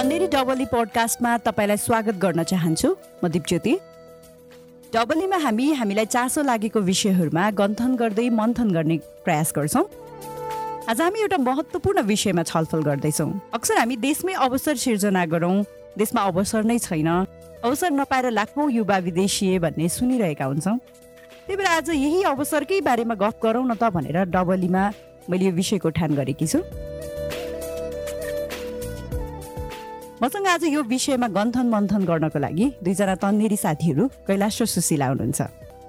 तन्नेरी डबली पोडकास्टमा तपाईँलाई स्वागत गर्न चाहन्छु। म दिपज्योति। डबलीमा हामी हामीलाई चासो लागेको विषयहरूमा गन्थन गर्दै मन्थन गर्ने प्रयास गर्छौँ। आज हामी एउटा महत्त्वपूर्ण विषयमा छलफल गर्दैछौँ। अक्सर हामी देशमै अवसर सिर्जना गरौँ देशमा अवसर नै छैन अवसर नपाएर लाखौँ युवा विदेशीय भन्ने सुनिरहेका हुन्छौँ। त्यही भएर आज यही अवसरकै बारेमा गफ गरौँ न त भनेर डबलीमा मैले यो विषयको ठान गरेकी छु। मसँग आज यो विषयमा गन्थन मन्थन गर्नको लागि दुईजना तन्नेरी साथीहरू कैलाश र सुशीला हुनुहुन्छ।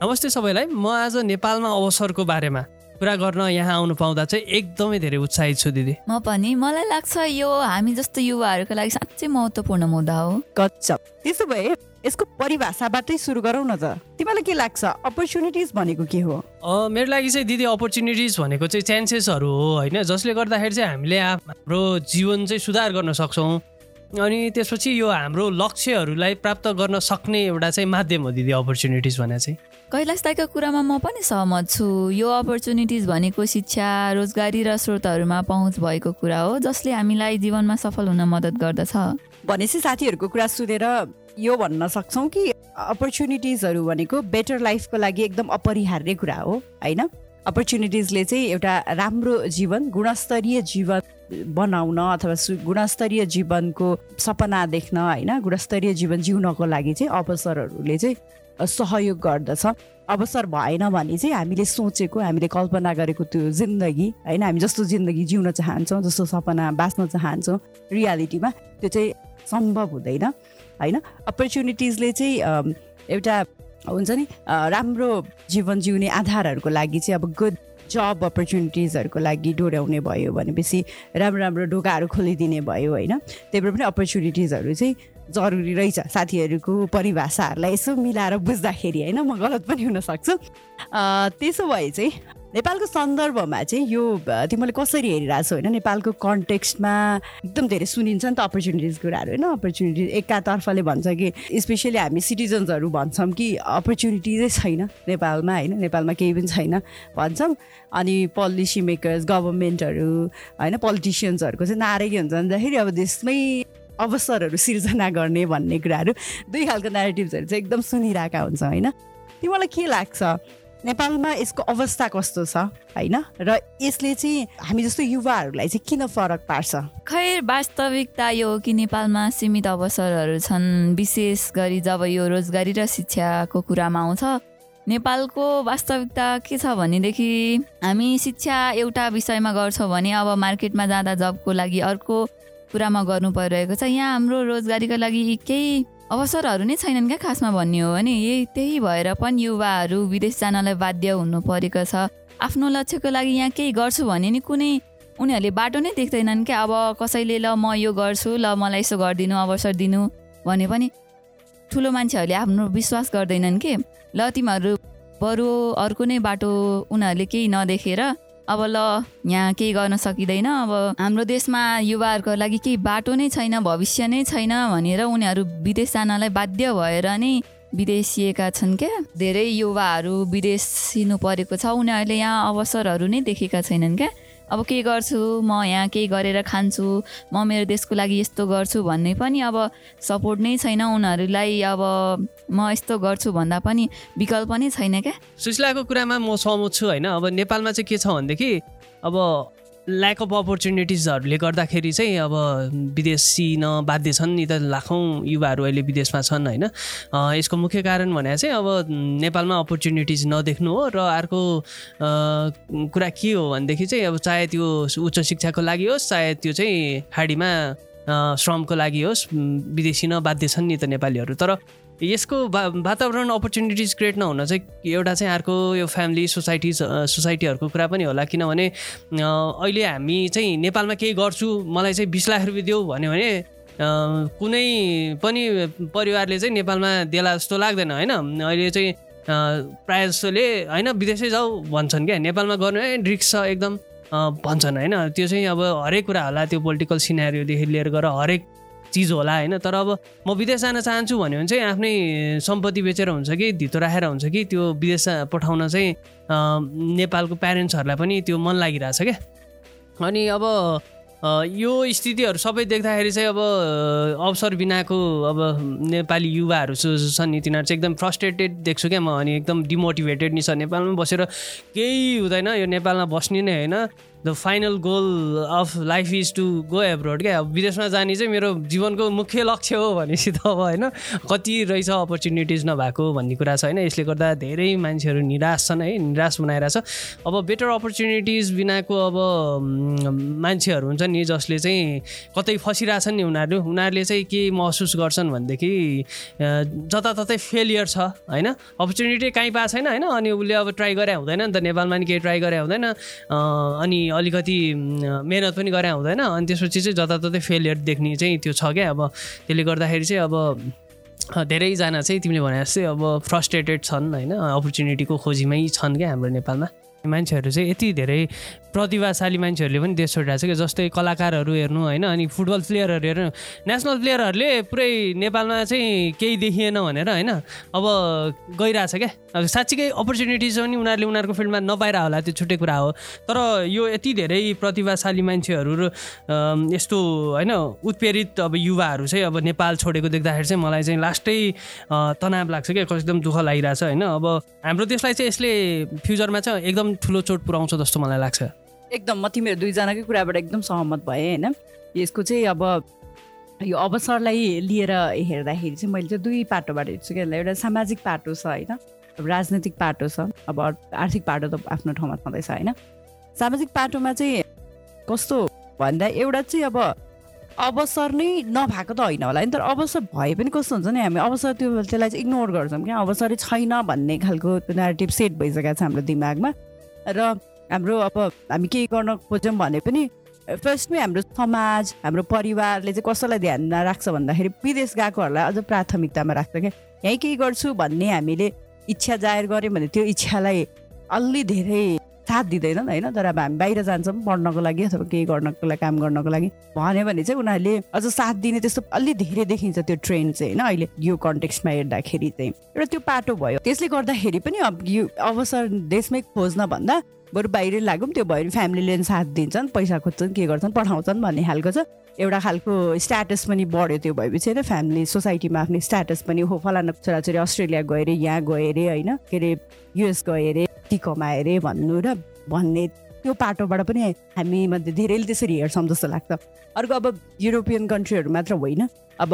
नमस्ते सबैलाई। म आज नेपालमा अवसरको बारेमा कुरा गर्न यहाँ आउनु पाउँदा चाहिँ एकदमै धेरै उत्साहित छु दिदी। म पनि। मलाई लाग्छ यो हामी जस्तो युवाहरूको लागि साँच्चै महत्त्वपूर्ण मुद्दा हो। गच्चप त्यसो भए यसको परिभाषाबाटै सुरु गरौँ न त। तिमीलाई के लाग्छ? अपर्च्युनिटिज भनेको के हो? अ, मेरो लागि चाहिँ दिदी अपर्च्युनिटिज भनेको चाहिँ चान्सेसहरू हो होइन? जसले गर्दाखेरि चाहिँ हामीले हाम्रो जीवन चाहिँ सुधार गर्न सक्छौँ। अनि त्यसपछि यो हाम्रो लक्ष्यहरूलाई प्राप्त गर्न सक्ने एउटा चाहिँ माध्यम हो दिदी अपर्च्युनिटिज भने चाहिँ। कैलाश दाईको कुरामा म पनि सहमत छु। यो अपर्च्युनिटिज भनेको शिक्षा रोजगारी र स्रोतहरूमा पहुँच भएको कुरा हो जसले हामीलाई जीवनमा सफल हुन मद्दत गर्दछ। भनेपछि साथीहरूको कुरा सुनेर यो भन्न सक्छौँ कि अपर्च्युनिटिजहरू भनेको बेटर लाइफको लागि एकदम अपरिहार्य कुरा हो होइन? अपर्च्युनिटिजले चाहिँ एउटा राम्रो जीवन गुणस्तरीय जीवन बनाउन अथवा गुणस्तरीय जीवनको सपना देख्न होइन? गुणस्तरीय जीवन जिउनको लागि चाहिँ अवसरहरूले चाहिँ सहयोग गर्दछ। अवसर भएन भने चाहिँ हामीले सोचेको हामीले कल्पना गरेको त्यो जिन्दगी होइन? हामी जस्तो जिन्दगी जिउन चाहन्छौँ जस्तो सपना बाँच्न चाहन्छौँ रियालिटीमा त्यो चाहिँ सम्भव हुँदैन होइन? अपर्च्युनिटिजले चाहिँ एउटा हुन्छ नि? राम्रो जीवन जिउने आधारहरूको लागि चाहिँ अब गुड जब अपर्च्युनिटिजहरूको लागि डोर्याउने भयो भनेपछि राम्रो राम्रो ढोकाहरू खोलिदिने भयो होइन? त्यही भएर पनि अपर्च्युनिटिजहरू चाहिँ जरुरी रहेछ साथीहरूको परिभाषाहरूलाई यसो मिलाएर बुझ्दाखेरि होइन? म गलत पनि हुनसक्छु त्यसो भए चाहिँ नेपालको सन्दर्भमा चाहिँ यो तिमीले कसरी हेरिरहेछौ होइन नेपालको कन्टेक्स्टमा एकदम धेरै सुनिन्छ नि त अपर्च्युनिटिज कुराहरू होइन अपर्च्युनिटिज एकातर्फले भन्छ कि स्पेसली हामी सिटिजन्सहरू भन्छौँ कि अपर्च्युनिटिजै छैन नेपालमा होइन नेपालमा केही पनि छैन भन्छौँ। अनि पोलिसी मेकर्स गभर्मेन्टहरू होइन पोलिटिसियन्सहरूको चाहिँ नारै के हुन्छ भन्दाखेरि अब देशमै अवसरहरू सिर्जना गर्ने भन्ने कुराहरू दुई खालको नेरेटिभ्सहरू चाहिँ एकदम सुनिरहेका हुन्छ होइन। तिमीलाई के लाग्छ? नेपालमा यसको अवस्था कस्तो छ? होइन? र यसले चाहिँ हामी जस्तो युवाहरूलाई चाहिँ किन फरक पार्छ? खैर वास्तविकता यो कि नेपालमा सीमित अवसरहरू छन्। विशेष गरी जब यो रोजगारी र शिक्षाको कुरामा आउँछ नेपालको वास्तविकता के छ भनेदेखि हामी शिक्षा एउटा विषयमा गर्छौँ भने अब मार्केटमा जाँदा जबको लागि अर्को कुरामा गर्नु परिरहेको छ। यहाँ हाम्रो रोजगारीको लागि केही अवसरहरू नै छैनन् क्या खासमा भन्ने हो भने यही त्यही भएर पनि युवाहरू विदेश जानलाई बाध्य हुनु परेको छ। आफ्नो लक्ष्यको लागि यहाँ केही गर्छु भने नि कुनै उनीहरूले बाटो नै देख्दैनन् क्या। अब कसैले ल म यो गर्छु ल मलाई यसो गरिदिनु अवसर दिनु भने पनि ठुलो मान्छेहरूले आफ्नो विश्वास गर्दैनन् के? ल तिमीहरू बरु अर्को नै बाटो उनीहरूले केही नदेखेर अब ल यहाँ केही गर्न सकिँदैन। अब हाम्रो देशमा युवाहरूको लागि केही बाटो नै छैन भविष्य नै छैन भनेर उनीहरू विदेश जानलाई बाध्य भएर नै विदेशिएका छन् क्या। धेरै युवाहरू विदेशिनु परेको छ। उनीहरूले यहाँ अवसरहरू नै देखेका छैनन् क्या। अब के गर्छु? म यहाँ केही गरेर खान्छु? म मेरो देशको लागि यस्तो गर्छु भन्ने पनि अब सपोर्ट नै छैन उनीहरूलाई। अब म यस्तो गर्छु भन्दा पनि विकल्प नै छैन क्या। सुशीलाको कुरामा म सहमत छु होइन? अब नेपालमा चाहिँ के छ भनेदेखि अब ल्याक अफ अपर्च्युनिटिजहरूले गर्दाखेरि चाहिँ अब विदेशी न बाध्य छन् नि त लाखौँ युवाहरू अहिले विदेशमा छन् होइन? यसको मुख्य कारण भने चाहिँ अब नेपालमा अपर्च्युनिटिज नदेख्नु हो र अर्को कुरा के हो भनेदेखि चाहिँ अब चाहे त्यो उच्च शिक्षाको लागि होस् चाहे त्यो चाहिँ खाडीमा श्रमको लागि होस् विदेशी न बाध्य छन् नि त नेपालीहरू। तर यसको वातावरण अपर्च्युनिटिज क्रिएट नहुन चाहिँ एउटा चाहिँ अर्को यो फ्यामिली सोसाइटिज सोसाइटीहरूको कुरा पनि होला किनभने अहिले हामी चाहिँ नेपालमा केही गर्छु मलाई चाहिँ बिस लाख रुपियाँ देऊ भन्यो भने कुनै पनि परिवारले चाहिँ नेपालमा देला जस्तो लाग्दैन होइन? अहिले चाहिँ प्रायः जस्तोले होइन विदेशै जाऊ भन्छन् क्या। नेपालमा गर्नु है रिक्स छ एकदम भन्छन् होइन? त्यो चाहिँ अब हरेक कुरा होला त्यो पोलिटिकल सिनेरियोदेखि लिएर गएर हरेक चिज होला होइन? तर अब म विदेश जान चाहन्छु भन्यो भने चाहिँ आफ्नै सम्पत्ति बेचेर हुन्छ कि धितो राखेर हुन्छ कि त्यो विदेश पठाउन चाहिँ नेपालको प्यारेन्ट्सहरूलाई पनि त्यो मन लागिरहेछ क्या। अनि अब यो स्थितिहरू सबै देख्दाखेरि चाहिँ अब अवसर बिनाको अब नेपाली युवाहरू छन् तिनीहरू चाहिँ एकदम फ्रस्ट्रेटेड देख्छु क्या म अनि एकदम डिमोटिभेटेड नि छ नेपालमा बसेर केही हुँदैन यो नेपालमा बस्ने नै होइन। The final goal of life is to go abroad क्या अब विदेशमा जाने चाहिँ मेरो जीवनको मुख्य लक्ष्य हो भनेपछि त अब होइन कति रहेछ अपर्च्युनिटिज नभएको भन्ने कुरा छ होइन। यसले गर्दा धेरै मान्छेहरू निराश छन् है निराश बनाइरहेछ अब बेटर अपर्च्युनिटिज बिनाको अब मान्छेहरू हुन्छ नि जसले चाहिँ कतै फसिरहेछन् नि उनीहरू। उनीहरूले चाहिँ के महसुस गर्छन् भनेदेखि जताततै फेलियर छ होइन? अपर्च्युनिटी कहीँ पाएको छैन होइन? अनि उसले अब ट्राई गरे हुँदैन नि त नेपालमा नि केही ट्राई गरे हुँदैन। अनि अलिकति मेहनत पनि गरे हुँदैन। अनि त्यसपछि चाहिँ जताततै फेलियर देख्ने चाहिँ त्यो छ क्या। अब त्यसले गर्दाखेरि चाहिँ अब धेरैजना चाहिँ तिमीले भने जस्तै अब फ्रस्ट्रेटेड छन् होइन? अपर्च्युनिटीको खोजीमै छन् क्या हाम्रो नेपालमा। मान्छेहरू चाहिँ यति धेरै प्रतिभाशाली मान्छेहरूले पनि देश छोडिरहेको छ कि जस्तै कलाकारहरू हेर्नु होइन अनि फुटबल प्लेयरहरू हेर्नु नेसनल प्लेयरहरूले पुरै नेपालमा चाहिँ केही देखिएन भनेर होइन अब गइरहेछ क्या। अब साँच्चीकै अपर्च्युनिटिज पनि उनीहरूले उनीहरूको फिल्डमा नपाएर होला त्यो छुट्टै कुरा हो। तर यो यति धेरै प्रतिभाशाली मान्छेहरू र यस्तो होइन उत्प्रेरित अब युवाहरू चाहिँ अब नेपाल छोडेको देख्दाखेरि चाहिँ मलाई चाहिँ लास्टै तनाव लाग्छ क्या एकदम दुःख लागिरहेछ होइन। अब हाम्रो देशलाई चाहिँ यसले फ्युचरमा चाहिँ एकदम ठुलो चोट पुऱ्याउँछ जस्तो मलाई लाग्छ। एकदम म तिमीहरू दुईजनाकै कुराबाट एकदम सहमत भएँ होइन? यसको चाहिँ अब यो अवसरलाई लिएर हेर्दाखेरि चाहिँ मैले चाहिँ दुई पाटोबाट हेर्छु क्या एउटा सामाजिक पाटो छ होइन? अब राजनैतिक पाटो छ अब आर्थिक पाटो त आफ्नो ठाउँमा छँदैछ होइन? सामाजिक पाटोमा चाहिँ कस्तो भन्दा एउटा चाहिँ अब अवसर नै नभएको त होइन होला नि तर अवसर भए पनि कस्तो हुन्छ नि हामी अवसर त्यो त्यसलाई चाहिँ इग्नोर गर्छौँ क्या। अवसरै छैन भन्ने खालको नेटिभ सेट भइसकेको छ हाम्रो दिमागमा। र हाम्रो अब हामी केही गर्न खोज्यौँ भने पनि फर्स्टमै हाम्रो समाज हाम्रो परिवारले चाहिँ कसैलाई ध्यान राख्छ भन्दाखेरि विदेश गएकोहरूलाई अझ प्राथमिकतामा राख्छ क्या। यहीँ केही गर्छु भन्ने हामीले इच्छा जाहेर गऱ्यौँ भने त्यो इच्छालाई अलि धेरै साथ दिँदैनन् होइन तर अब हामी बाहिर जान्छौँ पढ्नको लागि अथवा केही गर्नको लागि काम गर्नको लागि। भन्यो भने चाहिँ उनीहरूले अझ साथ दिने त्यस्तो अलि धेरै देखिन्छ त्यो ट्रेन्ड चाहिँ होइन अहिले यो कन्टेक्स्टमा हेर्दाखेरि चाहिँ। एउटा त्यो पाटो भयो। त्यसले गर्दाखेरि पनि अब यो अवसर देशमै खोज्न भन्दा बरु बाहिरै लागौँ त्यो भयो भने फ्यामिलीले साथ दिन्छन् पैसा खोज्छन् के गर्छन् पठाउँछन् भन्ने खालको छ। एउटा खालको स्ट्याटस पनि बढ्यो त्यो भएपछि होइन फ्यामिली सोसाइटीमा आफ्नो स्ट्याटस पनि हो फलाना छोराछोरी अस्ट्रेलिया गएर यहाँ गए अरे होइन के अरे युएस गए अरे कमाए अरे भन्नु र भन्ने त्यो पाटोबाट पनि हामी मध्ये धेरैले त्यसरी हेर्छौँ जस्तो लाग्छ। अर्को अब युरोपियन कन्ट्रीहरू मात्र होइन। अब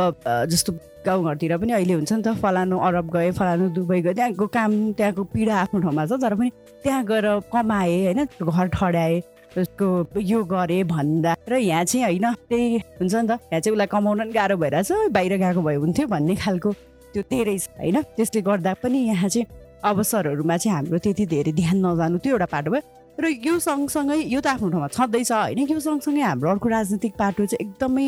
जस्तो गाउँघरतिर पनि अहिले हुन्छ नि त फलानु अरब गएँ फलानु दुबई गएँ त्यहाँको काम त्यहाँको पीडा आफ्नो ठाउँमा छ तर पनि त्यहाँ गएर कमाएँ होइन घर ठड्याएँ उसको यो गरेँ भन्दा र यहाँ चाहिँ होइन त्यही हुन्छ नि त यहाँ चाहिँ उसलाई कमाउन पनि गाह्रो भइरहेछ बाहिर गएको भए हुन्थ्यो भन्ने खालको त्यो धेरै छ होइन। त्यसले गर्दा पनि यहाँ चाहिँ अवसरहरूमा चाहिँ हाम्रो त्यति धेरै ध्यान नजानु त्यो एउटा पाटो भयो। र यो सँगसँगै यो त आफ्नो ठाउँमा छँदैछ होइन यो सँगसँगै हाम्रो अर्को राजनीतिक पाटो चाहिँ एकदमै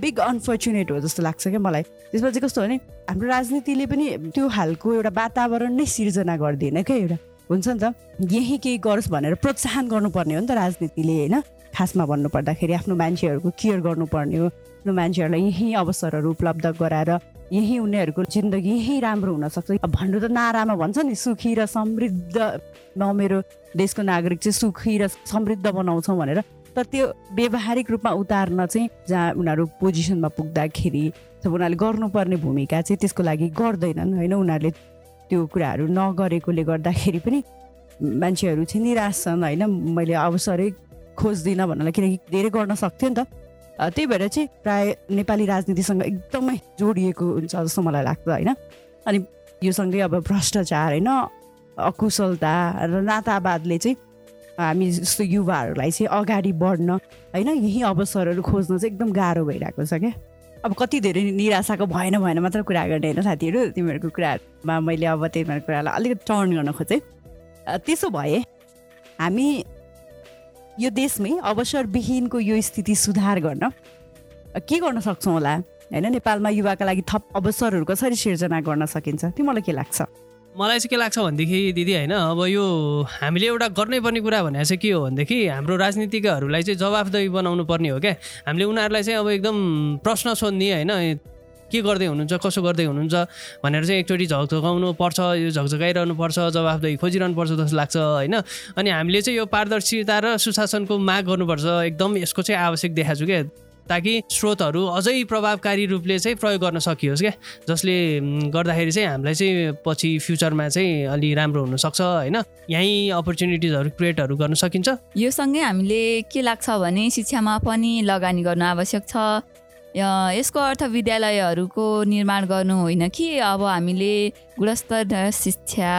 बिग अनफर्चुनेट हो जस्तो लाग्छ क्या मलाई। त्यसमा चाहिँ कस्तो भने हाम्रो राजनीतिले पनि त्यो खालको एउटा वातावरण नै सिर्जना गर्दैन क्या एउटा। हुन्छ नि त यही केही गरोस् भनेर प्रोत्साहन गर्नुपर्ने हो नि त राजनीतिले होइन। खासमा भन्नुपर्दाखेरि आफ्नो मान्छेहरूको केयर गर्नुपर्ने हो। आफ्नो मान्छेहरूलाई यहीँ अवसरहरू उपलब्ध गराएर यहीँ उनीहरूको जिन्दगी यहीँ राम्रो हुनसक्छ भन्नु त नारामा भन्छ नि सुखी र समृद्ध। म मेरो देशको नागरिक चाहिँ सुखी र समृद्ध बनाउँछौँ भनेर। तर त्यो व्यवहारिक रूपमा उतार्न चाहिँ जहाँ उनीहरू पोजिसनमा पुग्दाखेरि उनीहरूले गर्नुपर्ने भूमिका चाहिँ त्यसको लागि गर्दैनन् होइन? उनीहरूले त्यो कुराहरू नगरेकोले गर्दाखेरि पनि मान्छेहरू चाहिँ निराश छन् होइन? मैले अवसरै खोज्दिनँ भन्नलाई किनकि धेरै गर्न सक्थ्यो नि त। त्यही भएर चाहिँ प्राय नेपाली राजनीतिसँग एकदमै जोडिएको हुन्छ जस्तो मलाई लाग्छ होइन? अनि यो सँगै अब भ्रष्टाचार होइन? अकुशलता र नातावादले चाहिँ हामी जस्तो युवाहरूलाई चाहिँ अगाडि बढ्न होइन? यही अवसरहरू खोज्न चाहिँ एकदम गाह्रो भइरहेको छ क्या? अब कति धेरै निराशाको भएन भएन मात्र कुरा गर्ने होइन साथीहरू? तिमीहरूको कुराहरूमा मैले अब तिमीहरूको कुरालाई अलिकति टर्न गर्न खोजेँ। त्यसो भए हामी यो देशमै अवसरविहीनको यो स्थिति सुधार गर्न के गर्न सक्छौँ होला? होइन नेपालमा युवाका लागि थप अवसरहरू कसरी सिर्जना गर्न सकिन्छ। तिमीलाई के लाग्छ? मलाई चाहिँ के लाग्छ भनेदेखि दिदी होइन अब यो हामीले एउटा गर्नै पर्ने कुरा भनेर चाहिँ के हो भनेदेखि हाम्रो राजनीतिकहरूलाई चाहिँ जवाफदेही बनाउनु पर्ने हो क्या। हामीले उनीहरूलाई चाहिँ अब एकदम प्रश्न सोध्ने होइन के गर्दै हुनुहुन्छ कसो गर्दै हुनुहुन्छ भनेर चाहिँ एकचोटि झकझकाउनु पर्छ यो झकझकाइरहनु पर्छ जवाफदेही खोजिरहनु पर्छ जस्तो लाग्छ होइन? अनि हामीले चाहिँ यो पारदर्शिता र सुशासनको माग गर्नुपर्छ एकदम यसको चाहिँ आवश्यक देखाएको छु क्या ताकि स्रोतहरू अझै प्रभावकारी रूपले चाहिँ प्रयोग गर्न सकियोस् क्या जसले गर्दाखेरि चाहिँ हामीलाई चाहिँ पछि फ्युचरमा चाहिँ अलि राम्रो हुनसक्छ होइन? यहीँ अपर्च्युनिटिजहरू क्रिएटहरू गर्न सकिन्छ। यो सँगै हामीले के लाग्छ भने शिक्षामा पनि लगानी गर्नु आवश्यक छ। यसको अर्थ विद्यालयहरूको निर्माण गर्नु होइन कि अब हामीले गुणस्तर शिक्षा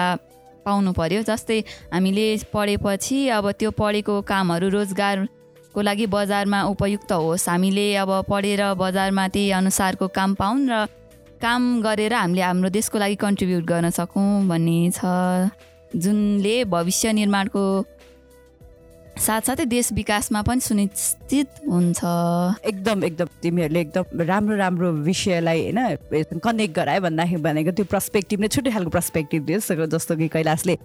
पाउनु पर्यो। जस्तै हामीले पढेपछि अब त्यो पढेको कामहरू रोजगार को लागि बजारमा उपयुक्त होस्। हामीले अब पढेर बजारमा त्यही अनुसारको काम पाउन् र काम गरेर हामीले हाम्रो देशको लागि कन्ट्रिब्युट गर्न सकौँ भन्ने छ। जुनले भविष्य निर्माणको साथसाथै देश विकासमा पनि सुनिश्चित हुन्छ। एकदम एकदम तिमीहरूले एकदम राम्रो राम्रो विषयलाई होइन कनेक्ट गरायो भन्दाखेरि भनेको त्यो पर्सपेक्टिभ नै छुट्टै खालको पर्सपेक्टिभ दियो जस्तो कि कैलाशले।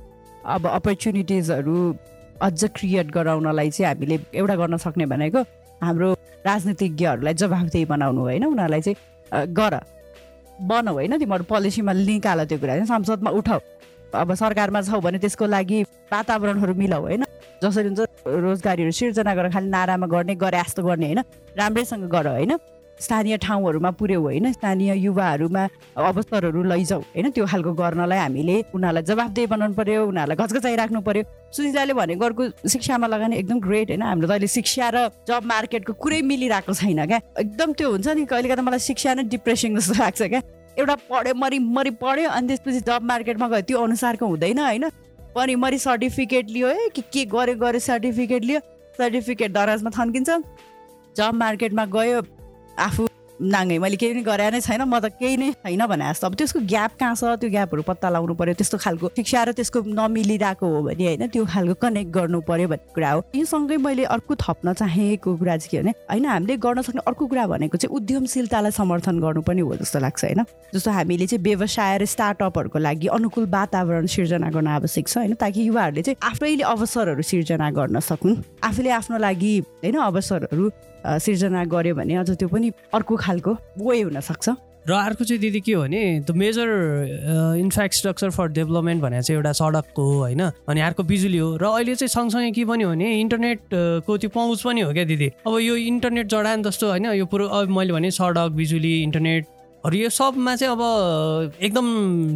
अब अपर्च्युनिटिजहरू अझ क्रिएट गराउनलाई चाहिँ हामीले एउटा गर्न सक्ने भनेको हाम्रो राजनीतिज्ञहरूलाई जवाबदेही बनाउनु होइन उनीहरूलाई चाहिँ गर। बनाऊ होइन तिमीहरू पोलिसीमा निकाल त्यो कुरा। संसदमा उठाऊ। अब सरकारमा छौ भने त्यसको लागि वातावरणहरू मिलाऊ होइन। जसरी हुन्छ रोजगारीहरू सिर्जना गरेर खालि नारामा गर्ने गरे जस्तो गर्ने होइन? राम्रैसँग गर होइन? स्थानीय ठाउँहरूमा पुर्याउ होइन? स्थानीय युवाहरूमा अवसरहरू लैजाऊ होइन? त्यो खालको गर्नलाई हामीले उनीहरूलाई जवाबदेही बनाउनु पर्यो उनीहरूलाई घचघचाइराख्नु पर्यो। सुनिताले भनेको अर्को शिक्षामा लगानी एकदम ग्रेट होइन? हाम्रो त अहिले शिक्षा र जब मार्केटको कुरै मिलिरहेको छैन क्या? एकदम त्यो हुन्छ नि कहिले कहिले मलाई शिक्षा नै डिप्रेसिङ जस्तो लाग्छ क्या? एउटा पढ्यो मरि मरि पढ्यो अनि त्यसपछि जब मार्केटमा गयो त्यो अनुसारको हुँदैन होइन? पनि मरि सर्टिफिकेट लियो है कि के गर्यो गर्यो सर्टिफिकेट लियो। सर्टिफिकेट दराजमा थन्किन्छ। जब मार्केटमा गयो आफू नाङ्गै मैले केही पनि गरे नै छैन म त केही नै छैन भने जस्तो। अब त्यसको ग्याप कहाँ छ? त्यो ग्यापहरू पत्ता लगाउनु पऱ्यो त्यस्तो खालको शिक्षा र त्यसको नमिलिरहेको हो भने होइन त्यो खालको कनेक्ट गर्नु पऱ्यो भन्ने कुरा हो। योसँगै मैले अर्को थप्न चाहेको कुरा चाहिँ के भने होइन हामीले गर्न सक्ने अर्को कुरा भनेको चाहिँ उद्यमशीलतालाई समर्थन गर्नु पनि हो जस्तो लाग्छ होइन। जस्तो हामीले चाहिँ व्यवसाय र स्टार्टअपहरूको लागि अनुकूल वातावरण सिर्जना गर्न आवश्यक छ होइन। ताकि युवाहरूले चाहिँ आफैले अवसरहरू सिर्जना गर्न सकुन्। आफूले आफ्नो लागि होइन अवसरहरू सिर्जना गर्यो भने अझ त्यो पनि अर्को खालको वे हुनसक्छ। र अर्को चाहिँ दिदी के हो भने the major infrastructure for development भनेर चाहिँ एउटा सडकको हो होइन? अनि अर्को बिजुली हो। र अहिले चाहिँ सँगसँगै के पनि हो भने इन्टरनेटको त्यो पहुँच पनि हो क्या दिदी? अब यो इन्टरनेट जडान जस्तो होइन? यो पुरो अब मैले भने सडक बिजुली इन्टरनेटहरू यो सबमा चाहिँ अब एकदम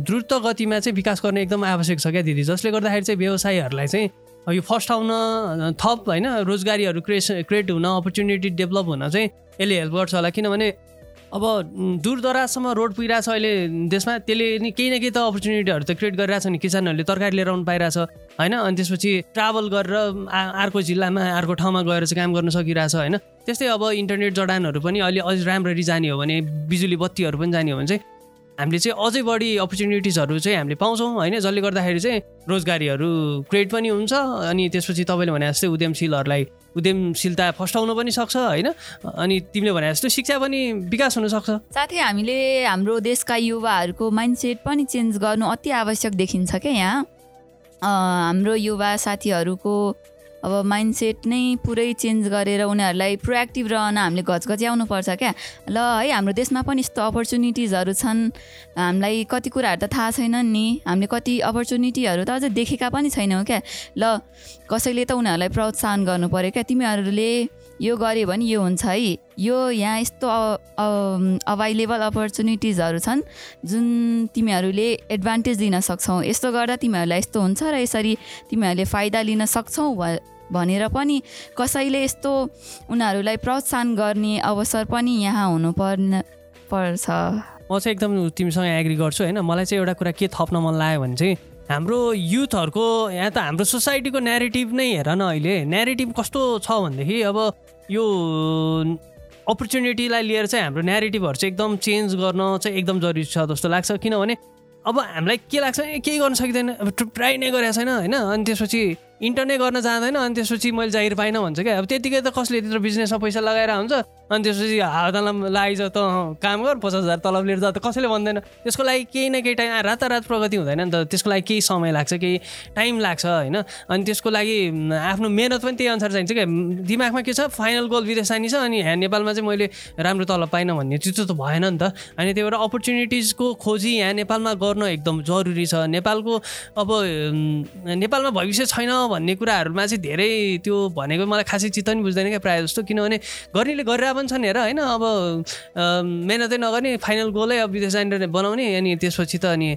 द्रुत गतिमा चाहिँ विकास गर्ने एकदम आवश्यक छ क्या दिदी? जसले गर्दाखेरि चाहिँ व्यवसायीहरूलाई चाहिँ यो फर्स्ट आउन थप होइन रोजगारीहरू क्रिएस क्रिएट हुन अपर्च्युनिटी डेभलप हुन चाहिँ यसले हेल्प गर्छ होला। किनभने अब दूरदराजसम्म रोड पुगिरहेछ अहिले देशमा त्यसले नि केही न केही त अपर्च्युनिटीहरू त क्रिएट गरिरहेछ नि। किसानहरूले तरकारी लिएर आउनु पाइरहेछ होइन? अनि त्यसपछि ट्राभल गरेर अर्को जिल्लामा अर्को ठाउँमा गएर चाहिँ काम गर्न सकिरहेछ होइन? त्यस्तै अब इन्टरनेट जडानहरू पनि अहिले अझ राम्ररी जाने हो भने बिजुली बत्तीहरू पनि जाने हो भने चाहिँ हामीले चाहिँ अझै बढी अपर्च्युनिटिजहरू चाहिँ हामीले पाउँछौँ। होइन जसले गर्दाखेरि चाहिँ रोजगारीहरू क्रिएट पनि हुन्छ अनि त्यसपछि तपाईँले भने जस्तै उद्यमशीलहरूलाई उद्यमशीलता फस्टाउन पनि सक्छ होइन? अनि तिमीले भने जस्तो शिक्षा पनि विकास हुनसक्छ साथै हामीले हाम्रो देशका युवाहरूको माइन्डसेट पनि चेन्ज गर्नु अति आवश्यक देखिन्छ क्या यहाँ। हाम्रो युवा साथीहरूको अब माइन्डसेट नै पुरै चेन्ज गरेर उनीहरूलाई प्रोएक्टिभ रहन हामीले घचघच्याउनु पर्छ क्या। ल है हाम्रो देशमा पनि यस्तो अपर्च्युनिटिजहरू छन्। हामीलाई कति कुराहरू त थाहा छैनन् नि। हामीले कति अपर्च्युनिटीहरू त अझै देखेका पनि छैनौँ क्या। ल कसैले त उनीहरूलाई प्रोत्साहन गर्नु पऱ्यो क्या। तिमीहरूले यो गऱ्यो भने यो हुन्छ है। यो यहाँ यस्तो अभाइलेबल अपर्च्युनिटिजहरू छन् जुन तिमीहरूले एडभान्टेज दिन सक्छौ। यस्तो गर्दा तिमीहरूलाई यस्तो हुन्छ र यसरी तिमीहरूले फाइदा लिन सक्छौ भनेर पनि कसैले यस्तो उनीहरूलाई प्रोत्साहन गर्ने अवसर पनि यहाँ हुनुपर्ने पर्छ। म चाहिँ एकदम तिमीसँग एग्री गर्छु होइन। मलाई चाहिँ एउटा कुरा के थप्न मन लाग्यो भने चाहिँ हाम्रो युथहरूको यहाँ त हाम्रो सोसाइटीको नेरेटिभ नै हेर न अहिले। नेरेटिभ कस्तो छ भनेदेखि अब यो अपर्च्युनिटीलाई लिएर चाहिँ हाम्रो नेरेटिभहरू चाहिँ एकदम चेन्ज गर्न चाहिँ एकदम जरुरी छ जस्तो लाग्छ। किनभने अब हामीलाई के लाग्छ? केही गर्न सकिँदैन। अब ट्राई नै गरेको छैन होइन। अनि त्यसपछि इन्टरनै गर्न जाँदैन अनि त्यसपछि मैले जागिर पाइनँ भन्छ क्या। अब त्यतिकै त कसले त्यत्रो बिजनेसमा पैसा लगाएर हुन्छ अनि त्यसपछि हातलाई लाइज त काम गर पचास हजार तलब लिएर जा त कसैले भन्दैन। त्यसको लागि केही न केही टाइम रातारात प्रगति हुँदैन नि त। त्यसको लागि केही समय लाग्छ केही टाइम लाग्छ होइन? अनि त्यसको लागि आफ्नो मेहनत पनि त्यही अनुसार चाहिन्छ क्या। दिमागमा के छ? फाइनल गोल विदेश जाने छ अनि यहाँ नेपालमा चाहिँ मैले राम्रो तलब पाइनँ भन्ने। त्यो त भएन नि त। अनि त्यही भएर अपर्च्युनिटिजको खोजी यहाँ नेपालमा गर्न एकदम जरुरी छ। नेपालको अब नेपालमा भविष्य छैन भन्ने कुराहरूमा चाहिँ धेरै त्यो भनेको मलाई खासै चित्त नि बुझ्दैन क्या प्रायः जस्तो। किनभने गर्नेले गरेर पनि छन् हेर होइन? अब मेहनतै नगर्ने फाइनल गोलै अब विदेश जाने बनाउने अनि त्यसपछि त अनि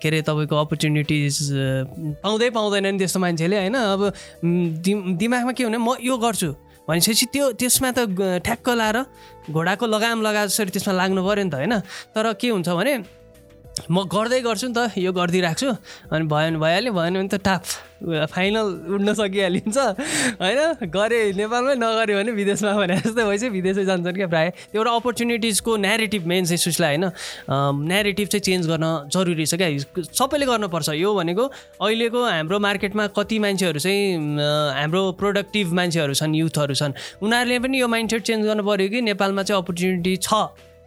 के अरे तपाईँको अपर्च्युनिटिज पाउँदै पाउँदैन नि त्यस्तो मान्छेले होइन? अब दिमागमा के हुने? म यो गर्छु भनेपछि त्यो त्यसमा त ठ्याक्क लाएर घोडाको लगाम लगाए जसरी त्यसमा लाग्नु पऱ्यो नि त होइन? तर के हुन्छ भने म गर्दै गर्छु नि त यो गरिदिइरहेको छु अनि भयो भने भइहाल्यो भएन भने त टाप फाइनल उड्न सकिहालिन्छ। होइन? गरेँ नेपालमै नगऱ्यो भने विदेशमा भने जस्तै भएपछि विदेशै जान्छन् क्या प्रायः। त्यो एउटा अपर्च्युनिटिजको मेन चाहिँ सुसलाई होइन? नेरेटिभ चाहिँ चेन्ज गर्न जरुरी छ क्या। सबैले गर्नुपर्छ। यो भनेको अहिलेको हाम्रो मार्केटमा कति मान्छेहरू चाहिँ हाम्रो प्रोडक्टिभ मान्छेहरू छन् युथहरू छन्। उनीहरूले पनि यो माइन्डसेट चेन्ज गर्नु पऱ्यो कि नेपालमा चाहिँ अपर्च्युनिटी छ।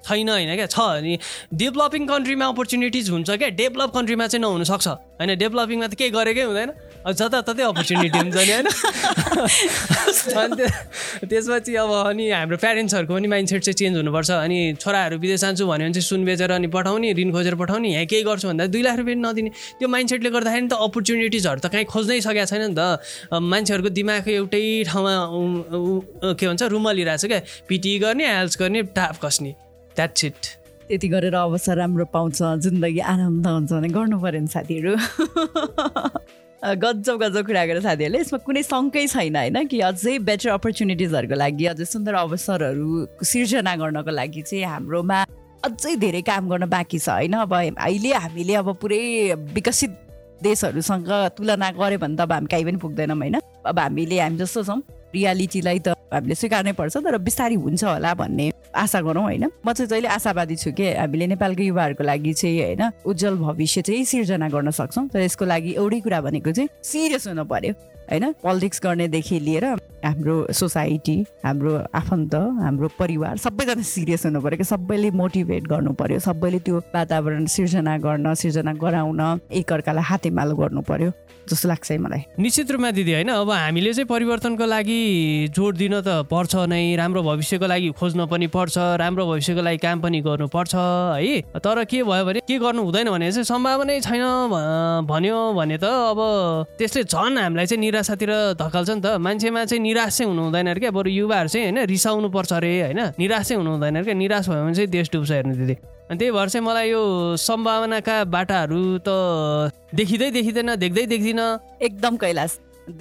छैन होइन क्या? छ अनि डेभलपिङ कन्ट्रीमा अपर्च्युनिटिज हुन्छ क्या? डेभलप कन्ट्रीमा चाहिँ नहुनसक्छ। होइन डेभलपिङमा त केही गरेकै हुँदैन। जताततै अपर्च्युनिटी हुन्छ नि होइन। अनि त्यसपछि अब अनि हाम्रो प्यारेन्ट्सहरूको पनि माइन्डसेट चाहिँ चेन्ज हुनुपर्छ। अनि छोराहरू विदेश जान्छु भन्यो भने चाहिँ सुन बेचेर अनि पठाउने ऋण खोजेर पठाउने यहाँ केही गर्छु भन्दा दुई लाख रुपियाँ नदिने। त्यो माइन्डसेटले गर्दाखेरि त अपर्च्युनिटिजहरू त कहीँ खोज्नै सकेको छैन नि त। मान्छेहरूको दिमाग एउटै ठाउँमा के भन्छ रुमलिरहेको छ क्या? पिटी गर्ने हेल्स गर्ने टाप कस्ने द्याट्स इट त्यति गरेर अवसर राम्रो पाउँछ जिन्दगी आनन्द हुन्छ भने गर्नु पऱ्यो नि साथीहरू। गजब गजब कुरा गरेर साथीहरूले। यसमा कुनै शङ्कै छैन होइन? कि अझै बेटर अपर्च्युनिटिजहरूको लागि अझै सुन्दर अवसरहरू सिर्जना गर्नको लागि चाहिँ हाम्रोमा अझै धेरै काम गर्न बाँकी छ होइन? अब अहिले हामीले अब पुरै विकसित देशहरूसँग तुलना गऱ्यो भने त अब हामी कहीँ पनि पुग्दैनौँ होइन? अब हामीले हामी जस्तो छौँ। रियालिटीलाई त हामीले स्वीकार्नै पर्छ तर बिस्तारै हुन्छ होला भन्ने आशा गरौँ होइन? म चाहिँ जहिले आशावादी छु कि हामीले नेपालको युवाहरूको लागि चाहिँ होइन उज्जवल भविष्य चाहिँ सिर्जना गर्न सक्छौँ। तर यसको लागि एउटै कुरा भनेको चाहिँ सिरियस हुनु पर्यो। होइन? पोलिटिक्स गर्नेदेखि लिएर हाम्रो सोसाइटी हाम्रो आफन्त हाम्रो परिवार सबैजना सिरियस हुनु पऱ्यो कि सबैले मोटिभेट गर्नु पऱ्यो। सबैले त्यो वातावरण सिर्जना गर्न सिर्जना गराउन एकअर्कालाई हातेमालो गर्नु पर्यो जस्तो लाग्छ है मलाई। निश्चित रूपमा दिदी होइन? अब हामीले चाहिँ परिवर्तनको लागि जोड दिन त पर्छ नै राम्रो भविष्यको लागि खोज्न पनि पर्छ राम्रो भविष्यको लागि काम पनि गर्नुपर्छ है? तर के भयो भने के गर्नु हुँदैन भने चाहिँ सम्भावनै छैन भन्यो भने त अब त्यसले झन् हामीलाई चाहिँ निराशातिर धकाल्छ नि त। मान्छेमा चाहिँ निराश चाहिँ हुनु हुँदैन अरे क्या। बरु युवाहरू चाहिँ होइन रिसाउनु पर्छ अरे होइन? निराश चाहिँ हुनु हुँदैन क्या। निराश भयो भने चाहिँ देश डुब्छ हेर्नु दिदी। अनि त्यही भएर चाहिँ मलाई यो सम्भावनाका बाटाहरू त देखिँदै देखिँदैन देख्दै देख्दिनँ। एकदम कैलाश।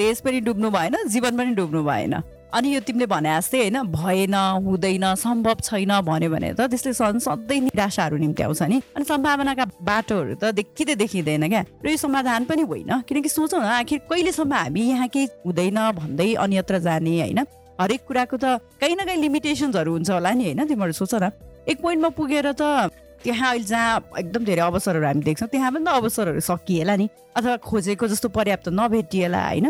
देश पनि डुब्नु भएन जीवन पनि डुब्नु भएन। अनि यो तिमीले भने जस्तै होइन भएन हुँदैन सम्भव छैन भन्यो भने त त्यसले सधैँ सधैँ निराशाहरू निम्ति आउँछ नि। अनि सम्भावनाका बाटोहरू त देखिँदै देखिँदैन क्या। र यो समाधान पनि होइन किनकि सोचौँ न आखिर कहिलेसम्म हामी यहाँ केही हुँदैन भन्दै अन्यत्र जाने होइन हरेक कुराको त कहीँ न कहीँ लिमिटेसन्सहरू हुन्छ होला नि होइन तिमीहरू सोच न। एक पोइन्टमा पुगेर त त्यहाँ अहिले जहाँ एकदम धेरै अवसरहरू हामी देख्छौँ त्यहाँ पनि त अवसरहरू सकिएला नि अथवा खोजेको जस्तो पर्याप्त नभेटिएला होइन।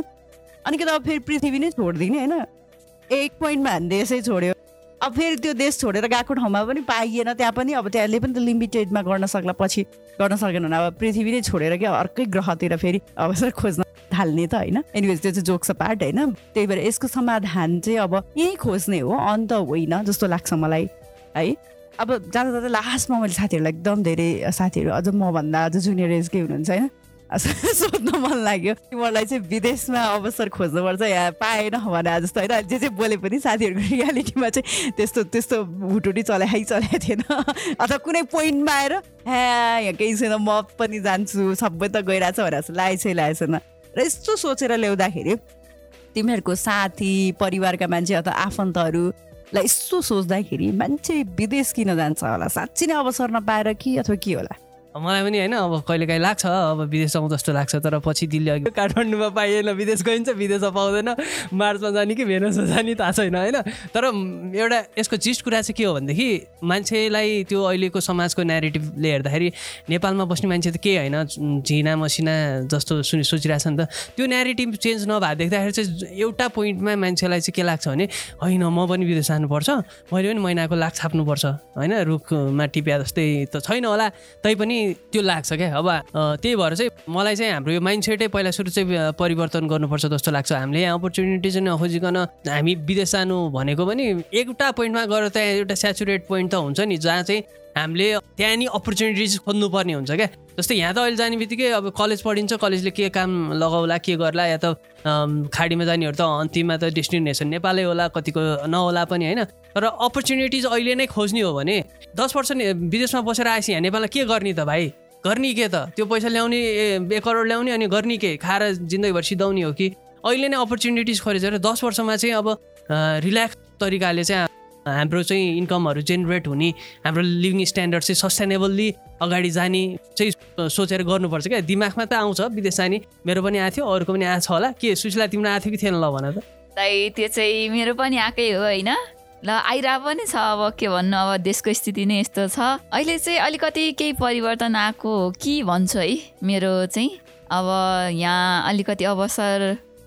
अनि कि त अब फेरि पृथ्वी नै छोडिदिने होइन। एक पोइन्टमा देशै छोड्यो अब फेरि त्यो देश छोडेर गएको ठाउँमा पनि पाइएन त्यहाँ पनि अब त्यसले पनि त लिमिटेडमा गर्न सक्ला पछि गर्न सकेन भने अब पृथ्वी नै छोडेर क्या अर्कै ग्रहतिर फेरि अवसर खोज्न थाल्ने त होइन। एनिवेज त्यो चाहिँ जोक्स पार्ट होइन। त्यही भएर यसको समाधान चाहिँ अब यहीँ खोज्ने हो अन्त होइन जस्तो लाग्छ मलाई है। अब जाँदा जाँदा लास्टमा मैले साथीहरूलाई एकदम धेरै साथीहरू अझ मभन्दा अझ जुनियर एजकै हुनुहुन्छ होइन सोध्न मन लाग्यो। तिमीहरूलाई चाहिँ विदेशमा अवसर खोज्नुपर्छ यहाँ पाएन भने जस्तो होइन? जे जे बोले पनि साथीहरूको रियालिटीमा चाहिँ त्यस्तो त्यस्तो भुटुटी चलाइ चलाएको थिएन। अथवा कुनै पोइन्टमा आएर ह्या यहाँ केही छैन म पनि जान्छु सबै त गइरहेछ भनेर जस्तो लागेको छ लागेको छैन। र यस्तो सोचेर ल्याउँदाखेरि तिमीहरूको साथी परिवारका मान्छे अथवा आफन्तहरू लाई यसो सोच्दाखेरि मान्छे विदेश किन जान्छ होला? साँच्ची नै अवसर नपाएर कि अथवा के होला? मलाई पनि होइन अब कहिलेकाहीँ लाग्छ अब विदेश जाउँ जस्तो लाग्छ तर पछि दिल्ली अघि काठमाडौँमा पाइएन विदेश गइन्छ विदेशमा पाउँदैन मार्चमा जाने कि भेनसमा जाने थाहा छैन होइन? तर एउटा यसको चिज कुरा चाहिँ के हो भनेदेखि मान्छेलाई त्यो अहिलेको समाजको नेरेटिभले हेर्दाखेरि नेपालमा बस्ने मान्छे त केही होइन झिना मसिना जस्तो सुनि सोचिरहेको नि त। त्यो नेरेटिभ चेन्ज नभए देख्दाखेरि चाहिँ एउटा पोइन्टमा मान्छेलाई चाहिँ के लाग्छ भने होइन म पनि विदेश जानुपर्छ मैले पनि महिनाको लाख छाप्नुपर्छ होइन? रुखमा टिप्या जस्तै त छैन होला तैपनि त्यो लाग्छ क्या। अब त्यही भएर चाहिँ मलाई चाहिँ हाम्रो यो माइन्ड सेटै पहिला सुरु चाहिँ परिवर्तन गर्नुपर्छ जस्तो लाग्छ। हामीले यहाँ अपर्च्युनिटी चाहिँ नखोजिकन हामी विदेश जानु भनेको पनि एउटा पोइन्टमा गएर त्यहाँ एउटा सेचुरेट पोइन्ट त हुन्छ नि जहाँ चाहिँ हामीले त्यहाँ नि अपर्च्युनिटिज खोज्नुपर्ने हुन्छ क्या। जस्तै यहाँ त अहिले जाने बित्तिकै अब कलेज पढिन्छ कलेजले के काम लगाउला के गर्ला या त खाडीमा जानेहरू त अन्तिममा त डेस्टिनेसन नेपालै होला कतिको नहोला पनि होइन। तर अपर्च्युनिटिज अहिले नै खोज्ने हो भने दस वर्ष विदेशमा बसेर आएपछि यहाँ नेपाललाई के गर्ने त भाइ? गर्ने के त? त्यो पैसा ल्याउने एक करोड ल्याउने अनि गर्ने के? खाएर जिन्दगीभर सिधाउने हो कि? अहिले नै अपर्च्युनिटिज खोजेर दस वर्षमा चाहिँ अब रिल्याक्स तरिकाले चाहिँ हाम्रो चाहिँ इन्कमहरू जेनेरेट हुने हाम्रो लिभिङ स्ट्यान्डर्ड चाहिँ सस्टेनेबल्ली अगाडि जाने चाहिँ सोचेर गर्नुपर्छ क्या। दिमागमा त आउँछ विदेश जाने मेरो पनि आएको थियो अरूको पनि आएको छ होला। के सुशीला तिम्रो आएको थियो कि थिएन ल भन त। त्यो चाहिँ मेरो पनि आएकै हो होइन। ल आइरह पनि छ अब के भन्नु अब देशको स्थिति नै यस्तो छ। अहिले चाहिँ अलिकति केही परिवर्तन आएको कि भन्छु है मेरो चाहिँ। अब यहाँ अलिकति अवसर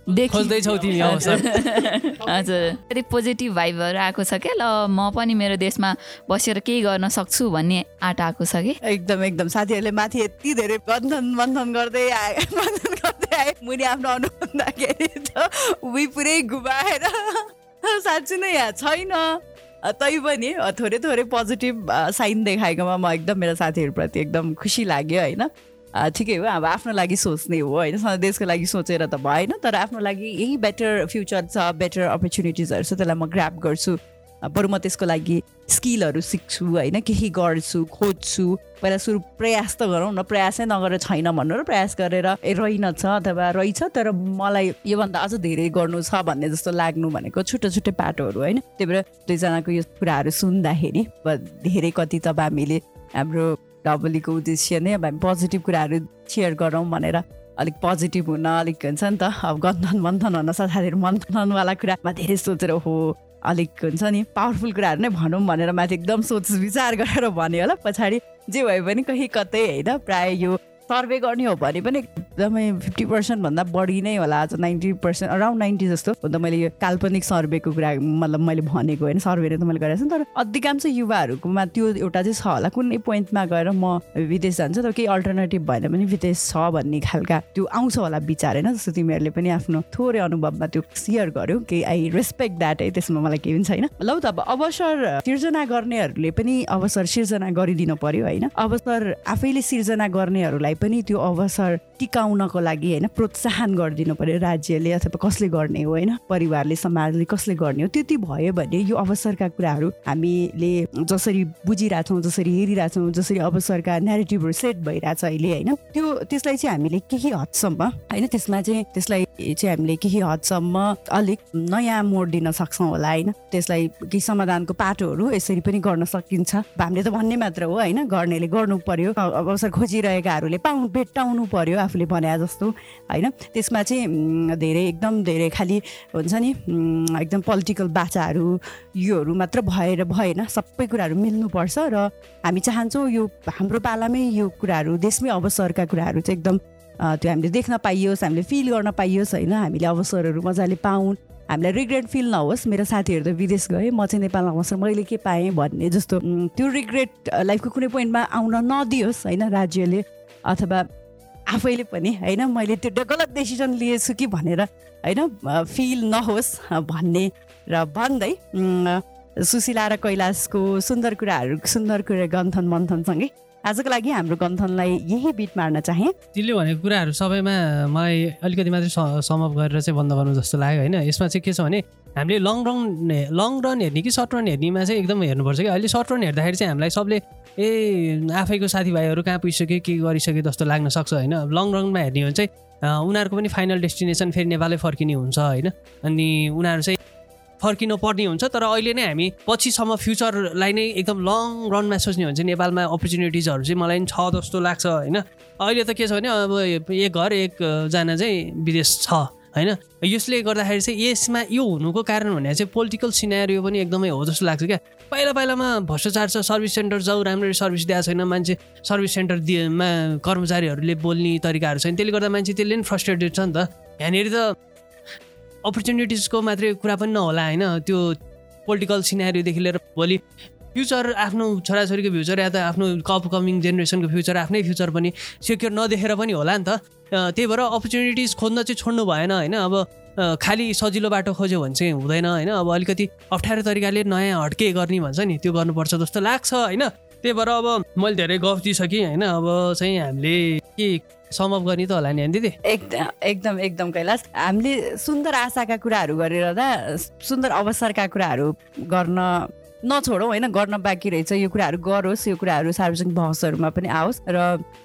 खोज्दैछौ तिमी हजुर। अलिक पोजिटिभ भाइबहरू आएको छ क्या ल म पनि मेरो देशमा बसेर केही गर्न सक्छु भन्ने आँट आएको छ कि? एकदम एकदम। साथीहरूले माथि यति धेरै बन्धन बन्धन गर्दै आए बन्धन गर्दै आए। मुनि आफ्नो अनुभन्दाखेरि त उही पुरै घुमाएर साँच्ची नै यहाँ छैन। तै पनि थोरै थोरै पोजिटिभ साइन देखाएकोमा म एकदम मेरो साथीहरूप्रति एकदम खुसी लाग्यो होइन? ठिकै हो अब आफ्नो लागि सोच्ने हो होइन? देशको लागि सोचेर त भएन तर आफ्नो लागि यही बेटर फ्युचर छ बेटर अपर्च्युनिटिजहरू छ त्यसलाई म ग्राप गर्छु। बरु म त्यसको लागि स्किलहरू सिक्छु होइन? केही गर्छु खोज्छु। पहिला सुरु प्रयास त गरौँ न प्रयासै नगरेर छैन भन्नु र प्रयास गरेर ए रहेनछ अथवा रहेछ तर मलाई योभन्दा अझ धेरै गर्नु छ भन्ने जस्तो लाग्नु भनेको छुट्टै छुट्टै पाटोहरू होइन? त्यही भएर दुईजनाको यो कुराहरू सुन्दाखेरि धेरै कति त हामीले हाम्रो डबलीको उद्देश्य नै अब हामी पोजिटिभ कुराहरू सेयर गरौँ भनेर अलिक पोजिटिभ हुन अलिक हुन्छ नि त। अब गन्धन बन्धन हुन साथीहरू मन्थनवाला कुरामा धेरै सोचेर हो अलिक हुन्छ नि पावरफुल कुराहरू नै भनौँ भनेर माथि एकदम सोच विचार गरेर भन्यो होला। पछाडि जे भए पनि कहीँ कतै होइन प्रायः यो सर्वे गर्ने हो भने पनि एकदमै फिफ्टी पर्सेन्टभन्दा बढी नै होला। आज नाइन्टी पर्सेन्ट अराउन्ड नाइन्टी जस्तो। अन्त मैले यो काल्पनिक सर्वेको कुरा मतलब मैले भनेको होइन सर्वे त मैले गरेको छु। तर अधिकांश युवाहरूकोमा त्यो एउटा चाहिँ छ होला। कुनै पोइन्टमा गएर म विदेश जान्छु तर केही अल्टरनेटिभ भएन पनि विदेश छ भन्ने खालका त्यो आउँछ होला विचार होइन। जस्तो तिमीहरूले पनि आफ्नो थोरै अनुभवमा त्यो सेयर गर्यो। कि आई रेस्पेक्ट द्याट है त्यसमा मलाई केही पनि छैन। लौ त अब अवसर सिर्जना गर्नेहरूले पनि अवसर सिर्जना गरिदिनु पर्यो होइन। अवसर आफैले सिर्जना गर्नेहरूलाई पनि त्यो अवसर टिकाउनको लागि होइन प्रोत्साहन गरिदिनु पर्यो राज्यले अथवा कसले गर्ने हो होइन परिवारले समाजले कसले गर्ने हो त्यति भयो भने यो अवसरका कुराहरू हामीले जसरी बुझिरहेछौँ जसरी हेरिरहेछौँ जसरी अवसरका नेरेटिभहरू सेट भइरहेछ अहिले होइन त्यो त्यसलाई चाहिँ हामीले केही हदसम्म होइन त्यसमा चाहिँ त्यसलाई चाहिँ हामीले केही हदसम्म अलिक नयाँ मोड दिन सक्छौँ होला होइन? त्यसलाई केही समाधानको पाटोहरू यसरी पनि गर्न सकिन्छ। हामीले त भन्ने मात्र हो होइन? गर्नेले गर्नु पर्यो अवसर खोजिरहेकाहरूले पाउ भेट्टाउनु पर्यो आफूले भने जस्तो होइन? त्यसमा चाहिँ धेरै एकदम धेरै खालि हुन्छ नि एकदम पोलिटिकल बाचाहरू योहरू मात्र भएर भएन। सबै कुराहरू मिल्नुपर्छ र हामी चाहन्छौँ यो हाम्रो पालामै यो कुराहरू देशमै अवसरका कुराहरू चाहिँ एकदम त्यो हामीले देख्न पाइयोस् हामीले फिल गर्न पाइयोस् होइन? हामीले अवसरहरू मजाले पाउन्। हामीलाई रिग्रेट फिल नहोस्। मेरो साथीहरू त विदेश गएँ म चाहिँ नेपालमा बसेर मैले के पाएँ भन्ने जस्तो त्यो रिग्रेट लाइफको कुनै पोइन्टमा आउन नदियोस् होइन? राज्यले अथवा आफैले पनि होइन? मैले त्यो गलत डेसिजन लिएछु कि भनेर होइन? फिल नहोस् भन्ने र भन्दै सुशीला र कैलाशको सुन्दर कुराहरू सुन्दर कुरा गन्थन मन्थनसँगै आजको लागि हाम्रो गन्थनलाई यही बिट मार्न चाहेँ। तिमीले भनेको कुराहरू सबैमा मलाई अलिकति मात्रै समअप गरेर चाहिँ बन्द गर्नु जस्तो लाग्यो होइन। यसमा चाहिँ के छ भने हामीले लङ रन लङ रन हेर्ने कि सर्ट रन हेर्नेमा चाहिँ एकदम हेर्नुपर्छ कि। अहिले सर्ट रन हेर्दाखेरि चाहिँ हामीलाई सबले ए आफैको साथीभाइहरू कहाँ पुगिसक्यो के गरिसक्यो जस्तो लाग्न सक्छ होइन? लङ रनमा हेर्ने हो भने चाहिँ उनीहरूको पनि फाइनल डेस्टिनेसन फेरि नेपालै फर्किने हुन्छ होइन। अनि उनीहरू चाहिँ फर्किनु पर्ने हुन्छ तर अहिले नै हामी पछिसम्म फ्युचरलाई नै एकदम लङ रनमा सोच्ने हो भने चाहिँ नेपालमा अपर्च्युनिटिजहरू चाहिँ मलाई छ जस्तो लाग्छ होइन? अहिले त के छ भने अब एक घर एकजना चाहिँ विदेश छ होइन? यसले गर्दाखेरि चाहिँ यसमा यो हुनुको कारण भने चाहिँ पोलिटिकल सिनेरियो पनि एकदमै हो जस्तो लाग्छ क्या। पहिला पहिलामा भ्रष्टाचार छ सर्भिस सेन्टर जाउँ राम्ररी सर्भिस दिएको छैन। मान्छे सर्भिस सेन्टर दिएमा कर्मचारीहरूले बोल्ने तरिकाहरू छैन। त्यसले गर्दा मान्छे त्यसले पनि फ्रस्ट्रेटेड छ नि त। यहाँनिर त अपर्च्युनिटिजको मात्रै कुरा पनि नहोला होइन? त्यो पोलिटिकल सिनेरियोदेखि लिएर भोलि फ्युचर आफ्नो छोराछोरीको फ्युचर या त आफ्नो अपकमिङ जेनेरेसनको फ्युचर आफ्नै फ्युचर पनि सेक्योर नदेखेर पनि होला नि त। त्यही भएर अपर्च्युनिटिज खोज्न चाहिँ छोड्नु भएन होइन? अब खालि सजिलो बाटो खोज्यो भने चाहिँ हुँदैन होइन? अब अलिकति अप्ठ्यारो तरिकाले नयाँ हड्के गर्ने भन्छ नि त्यो गर्नुपर्छ जस्तो लाग्छ होइन? त्यही भएर अब मैले धेरै गफ दिइसकेँ होइन? अब चाहिँ हामीले के समअप गर्ने त होला नि दिदी? एकदम एकदम एकदम कैलाश। हामीले सुन्दर आशाका कुराहरू गरेर सुन्दर अवसरका कुराहरू गर्न नछोडौँ होइन? गर्न बाँकी रहेछ। यो कुराहरू गरोस् यो कुराहरू सार्वजनिक बहसहरूमा पनि आओस्। र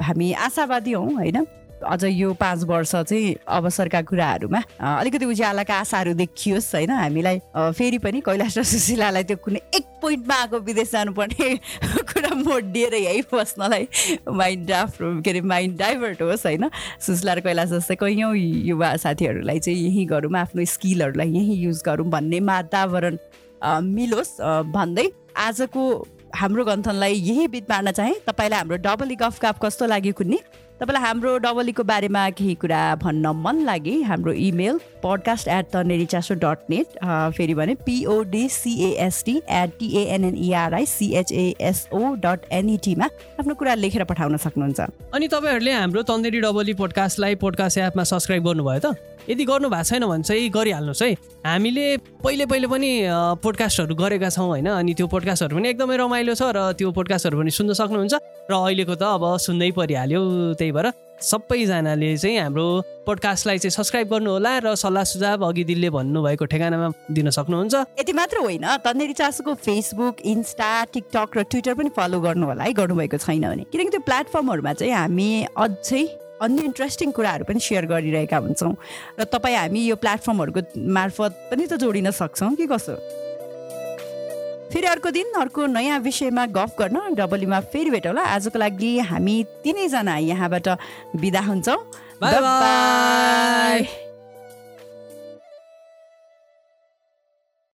हामी आशावादी हौँ होइन? अझ यो पाँच वर्ष चाहिँ अवसरका कुराहरूमा अलिकति उज्यालाका आशाहरू देखियोस् होइन? हामीलाई फेरि पनि कैलाश र सुशीलालाई त्यो कुनै एक पोइन्टमा आएको विदेश जानुपर्ने कुरा मोडिएर यहीँ बस्नलाई माइन्ड आफ्नो के अरे माइन्ड डाइभर्ट होस् होइन? सुशीला र कैलाश जस्तै कैयौँ युवा साथीहरूलाई चाहिँ यहीँ गरौँ आफ्नो स्किलहरूलाई यहीँ युज गरौँ भन्ने वातावरण मिलोस् भन्दै आजको हाम्रो गन्थनलाई यही बिट पार्न चाहे। तपाईँलाई हाम्रो डबल गफ काप कस्तो लाग्यो कुन्नी? तपाईँलाई हाम्रो डबलीको बारेमा केही कुरा भन्न मन लागे हाम्रो इमेल पडकास्ट एट चासो डट नेट फेरि भने पिओडिसिएएसटी एट टिएनएनइआरआई सिएचएसओ डट एनइटीमा आफ्नो कुरा लेखेर पठाउन सक्नुहुन्छ। अनि तपाईँहरूले हाम्रो तन्देरी डबली पोडकास्टलाई पोडकास्ट एपमा सब्सक्राइब गर्नुभयो त? यदि गर्नु भएको छैन भने चाहिँ गरिहाल्नुहोस् है। हामीले पहिले पहिले पनि पोडकास्टहरू गरेका छौँ होइन अनि त्यो पोडकास्टहरू पनि एकदमै रमाइलो छ र त्यो पोडकास्टहरू पनि सुन्न सक्नुहुन्छ। र अहिलेको त अब सुन्नै परिहाल्यो त्यही भएर सबैजनाले चाहिँ हाम्रो पोडकास्टलाई चाहिँ सब्सक्राइब गर्नुहोला र सल्लाह सुझाव अघि दिलले भन्नुभएको ठेगानामा दिन सक्नुहुन्छ। यति मात्र होइन तन्नेरी चासोको फेसबुक इन्स्टा टिकटक र ट्विटर पनि फलो गर्नु होला है गर्नुभएको छैन भने। किनकि त्यो प्लेटफर्महरूमा चाहिँ हामी अझै अन्य इन्ट्रेस्टिङ कुराहरू पनि सेयर गरिरहेका हुन्छौँ। र तपाईँ हामी यो प्लेटफर्महरूको मार्फत पनि त जोडिन सक्छौँ कि कसो? फेरि अर्को दिन अर्को नयाँ विषयमा गफ गर्न डबलीमा फेरि भेटौँला। आजको लागि हामी तिनैजना यहाँबाट बिदा हुन्छौँ।